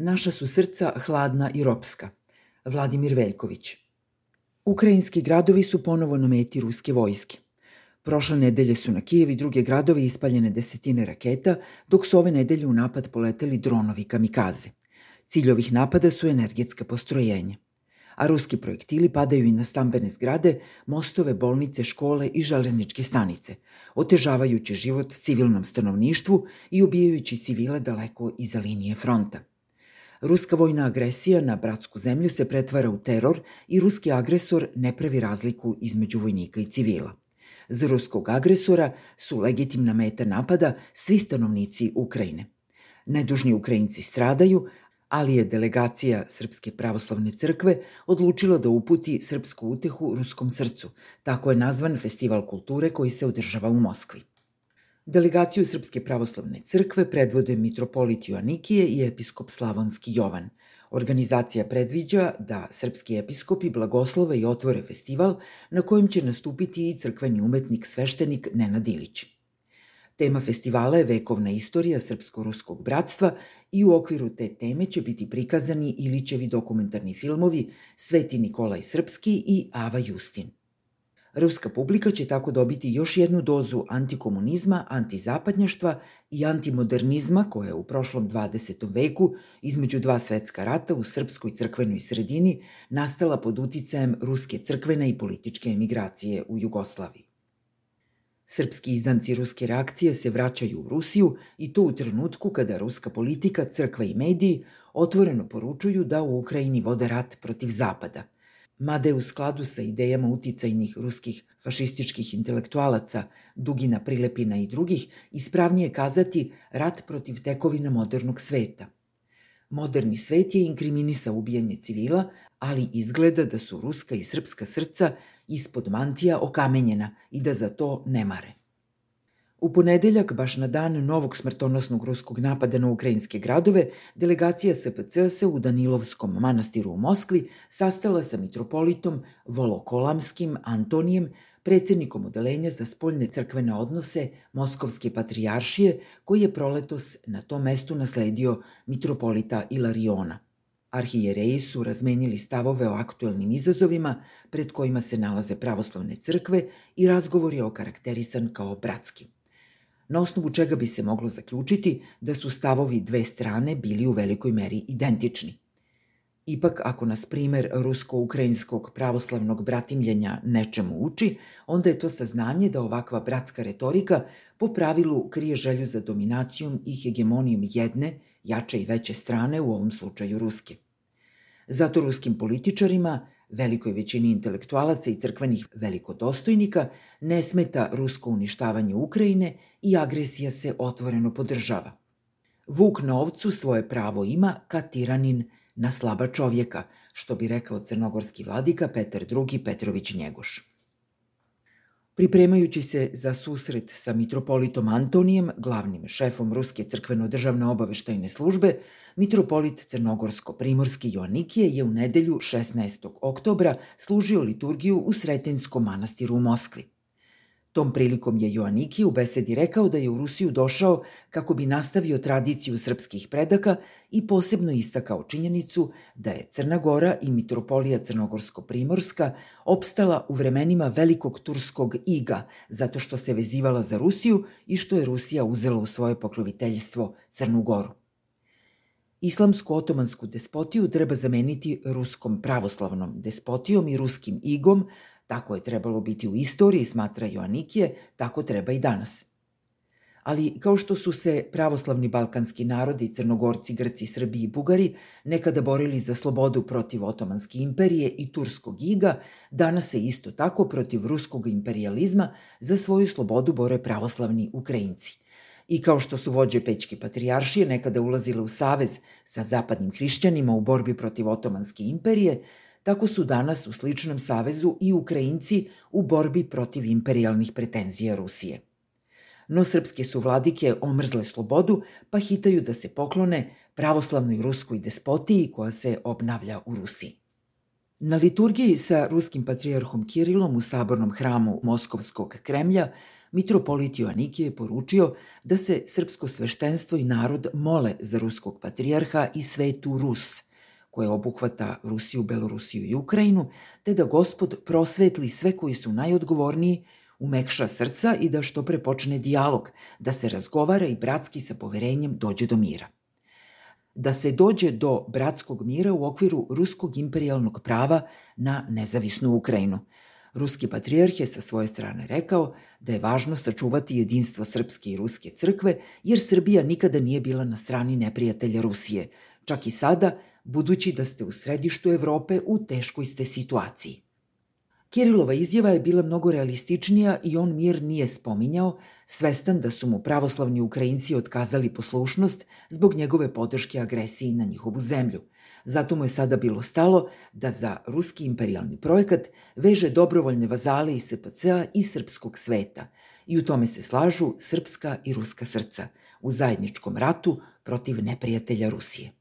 Naša su srca hladna i ropska. Vladimir Veljković. Ukrajinski gradovi su ponovo na meti ruske vojske. Prošle nedelje su na Kijev i druge gradove ispaljene desetine raketa, dok su ove nedelje u napad poleteli dronovi kamikaze. Cilj ovih napada su energetska postrojenja. A ruski projektili padaju i na stambene zgrade, mostove, bolnice, škole i železničke stanice, otežavajući život civilnom stanovništvu i ubijajući civile daleko iza linije fronta. Ruska vojna agresija na bratsku zemlju se pretvara u teror i ruski agresor ne pravi razliku između vojnika i civila. Za ruskog agresora su legitimna meta napada svi stanovnici Ukrajine. Nedužni Ukrajinci stradaju, ali je delegacija Srpske pravoslavne crkve odlučila da uputi srpsku utehu ruskom srcu. Tako je nazvan festival kulture koji se održava u Moskvi. Delegaciju Srpske pravoslavne crkve predvode mitropolit Joanikije i episkop Slavonski Jovan. Organizacija predviđa da srpski episkopi blagoslove i otvore festival na kojem će nastupiti i crkveni umetnik sveštenik Nenad Ilić. Tema festivala je vekovna istorija srpsko-ruskog bratstva i u okviru te teme će biti prikazani Ilićevi dokumentarni filmovi Sveti Nikolaj Srpski i Ava Justin. Ruska publika će tako dobiti još jednu dozu antikomunizma, antizapadnjaštva i antimodernizma koja je u prošlom 20. veku između dva svetska rata u srpskoj crkvenoj sredini nastala pod uticajem ruske crkvene i političke emigracije u Jugoslaviji. Srpski izdanci ruske reakcije se vraćaju u Rusiju i to u trenutku kada ruska politika, crkva i mediji otvoreno poručuju da u Ukrajini vode rat protiv Zapada – mada je u skladu sa idejama uticajnih ruskih fašističkih intelektualaca Dugina Prilepina i drugih, ispravnije kazati rat protiv tekovina modernog sveta. Moderni svet je inkriminisa ubijanje civila, ali izgleda da su ruska i srpska srca ispod mantija okamenjena i da za to ne mare. U ponedeljak, baš na dan novog smrtonosnog ruskog napada na ukrajinske gradove, delegacija SPC se u Danilovskom manastiru u Moskvi sastala sa mitropolitom Volokolamskim Antonijem, predsednikom odelenja za spoljne crkvene odnose Moskovske patrijaršije, koji je proletos na tom mestu nasledio mitropolita Ilariona. Arhijereji su razmenili stavove o aktuelnim izazovima pred kojima se nalaze pravoslavne crkve i razgovor je okarakterisan kao bratski na osnovu čega bi se moglo zaključiti da su stavovi dve strane bili u velikoj meri identični. Ipak, ako nas primer rusko-ukrajinskog pravoslavnog bratimljenja nečemu uči, onda je to saznanje da ovakva bratska retorika po pravilu krije želju za dominacijom i hegemonijom jedne, jače i veće strane, u ovom slučaju ruske. Zato ruskim političarima velikoj većini intelektualaca i crkvenih velikodostojnika ne smeta rusko uništavanje Ukrajine i agresija se otvoreno podržava. Vuk na ovcu svoje pravo ima ka tiranin na slaba čovjeka, što bi rekao crnogorski vladika Petar II. Petrović Njegoš. Pripremajući se za susret sa mitropolitom Antonijem, glavnim šefom Ruske crkveno-državne obaveštajne službe, mitropolit Crnogorsko-Primorski Joannikije je u nedelju 16. oktobra služio liturgiju u Sretenjskom manastiru u Moskvi. Tom prilikom je Joaniki u besedi rekao da je u Rusiju došao kako bi nastavio tradiciju srpskih predaka i posebno istakao činjenicu da je Crna Gora i mitropolija Crnogorsko-Primorska opstala u vremenima velikog turskog iga zato što se vezivala za Rusiju i što je Rusija uzela u svoje pokroviteljstvo Crnu Goru. Islamsku otomansku despotiju treba zameniti ruskom pravoslavnom despotijom i ruskim igom, Tako je trebalo biti u istoriji, smatra Joanikije, tako treba i danas. Ali kao što su se pravoslavni balkanski narodi, Crnogorci, Grci, Srbi i Bugari nekada borili za slobodu protiv Otomanske imperije i Turskog iga, danas se isto tako protiv ruskog imperializma za svoju slobodu bore pravoslavni Ukrajinci. I kao što su vođe Pećke patrijaršije nekada ulazile u savez sa zapadnim hrišćanima u borbi protiv Otomanske imperije, tako su danas u sličnom savezu i Ukrajinci u borbi protiv imperialnih pretenzija Rusije. No srpske su vladike omrzle slobodu, pa hitaju da se poklone pravoslavnoj ruskoj despotiji koja se obnavlja u Rusiji. Na liturgiji sa ruskim patrijarhom Kirilom u sabornom hramu Moskovskog Kremlja mitropolit Joaniki je poručio da se srpsko sveštenstvo i narod mole za ruskog patrijarha i svetu Rus, koje obuhvata Rusiju, Belorusiju i Ukrajinu, te da gospod prosvetli sve koji su najodgovorniji, umekša srca i da što pre počne dijalog, da se razgovara i bratski sa poverenjem dođe do mira da se dođe do bratskog mira u okviru ruskog imperialnog prava na nezavisnu Ukrajinu. Ruski patrijarh je sa svoje strane rekao da je važno sačuvati jedinstvo srpske i ruske crkve, jer Srbija nikada nije bila na strani neprijatelja Rusije, čak i sada, budući da ste u središtu Evrope u teškoj ste situaciji. Kirilova izjava je bila mnogo realističnija i on mir nije spominjao, svestan da su mu pravoslavni Ukrajinci otkazali poslušnost zbog njegove podrške agresiji na njihovu zemlju. Zato mu je sada bilo stalo da za ruski imperialni projekat veže dobrovoljne vazale iz SPC-a i srpskog sveta i u tome se slažu srpska i ruska srca u zajedničkom ratu protiv neprijatelja Rusije.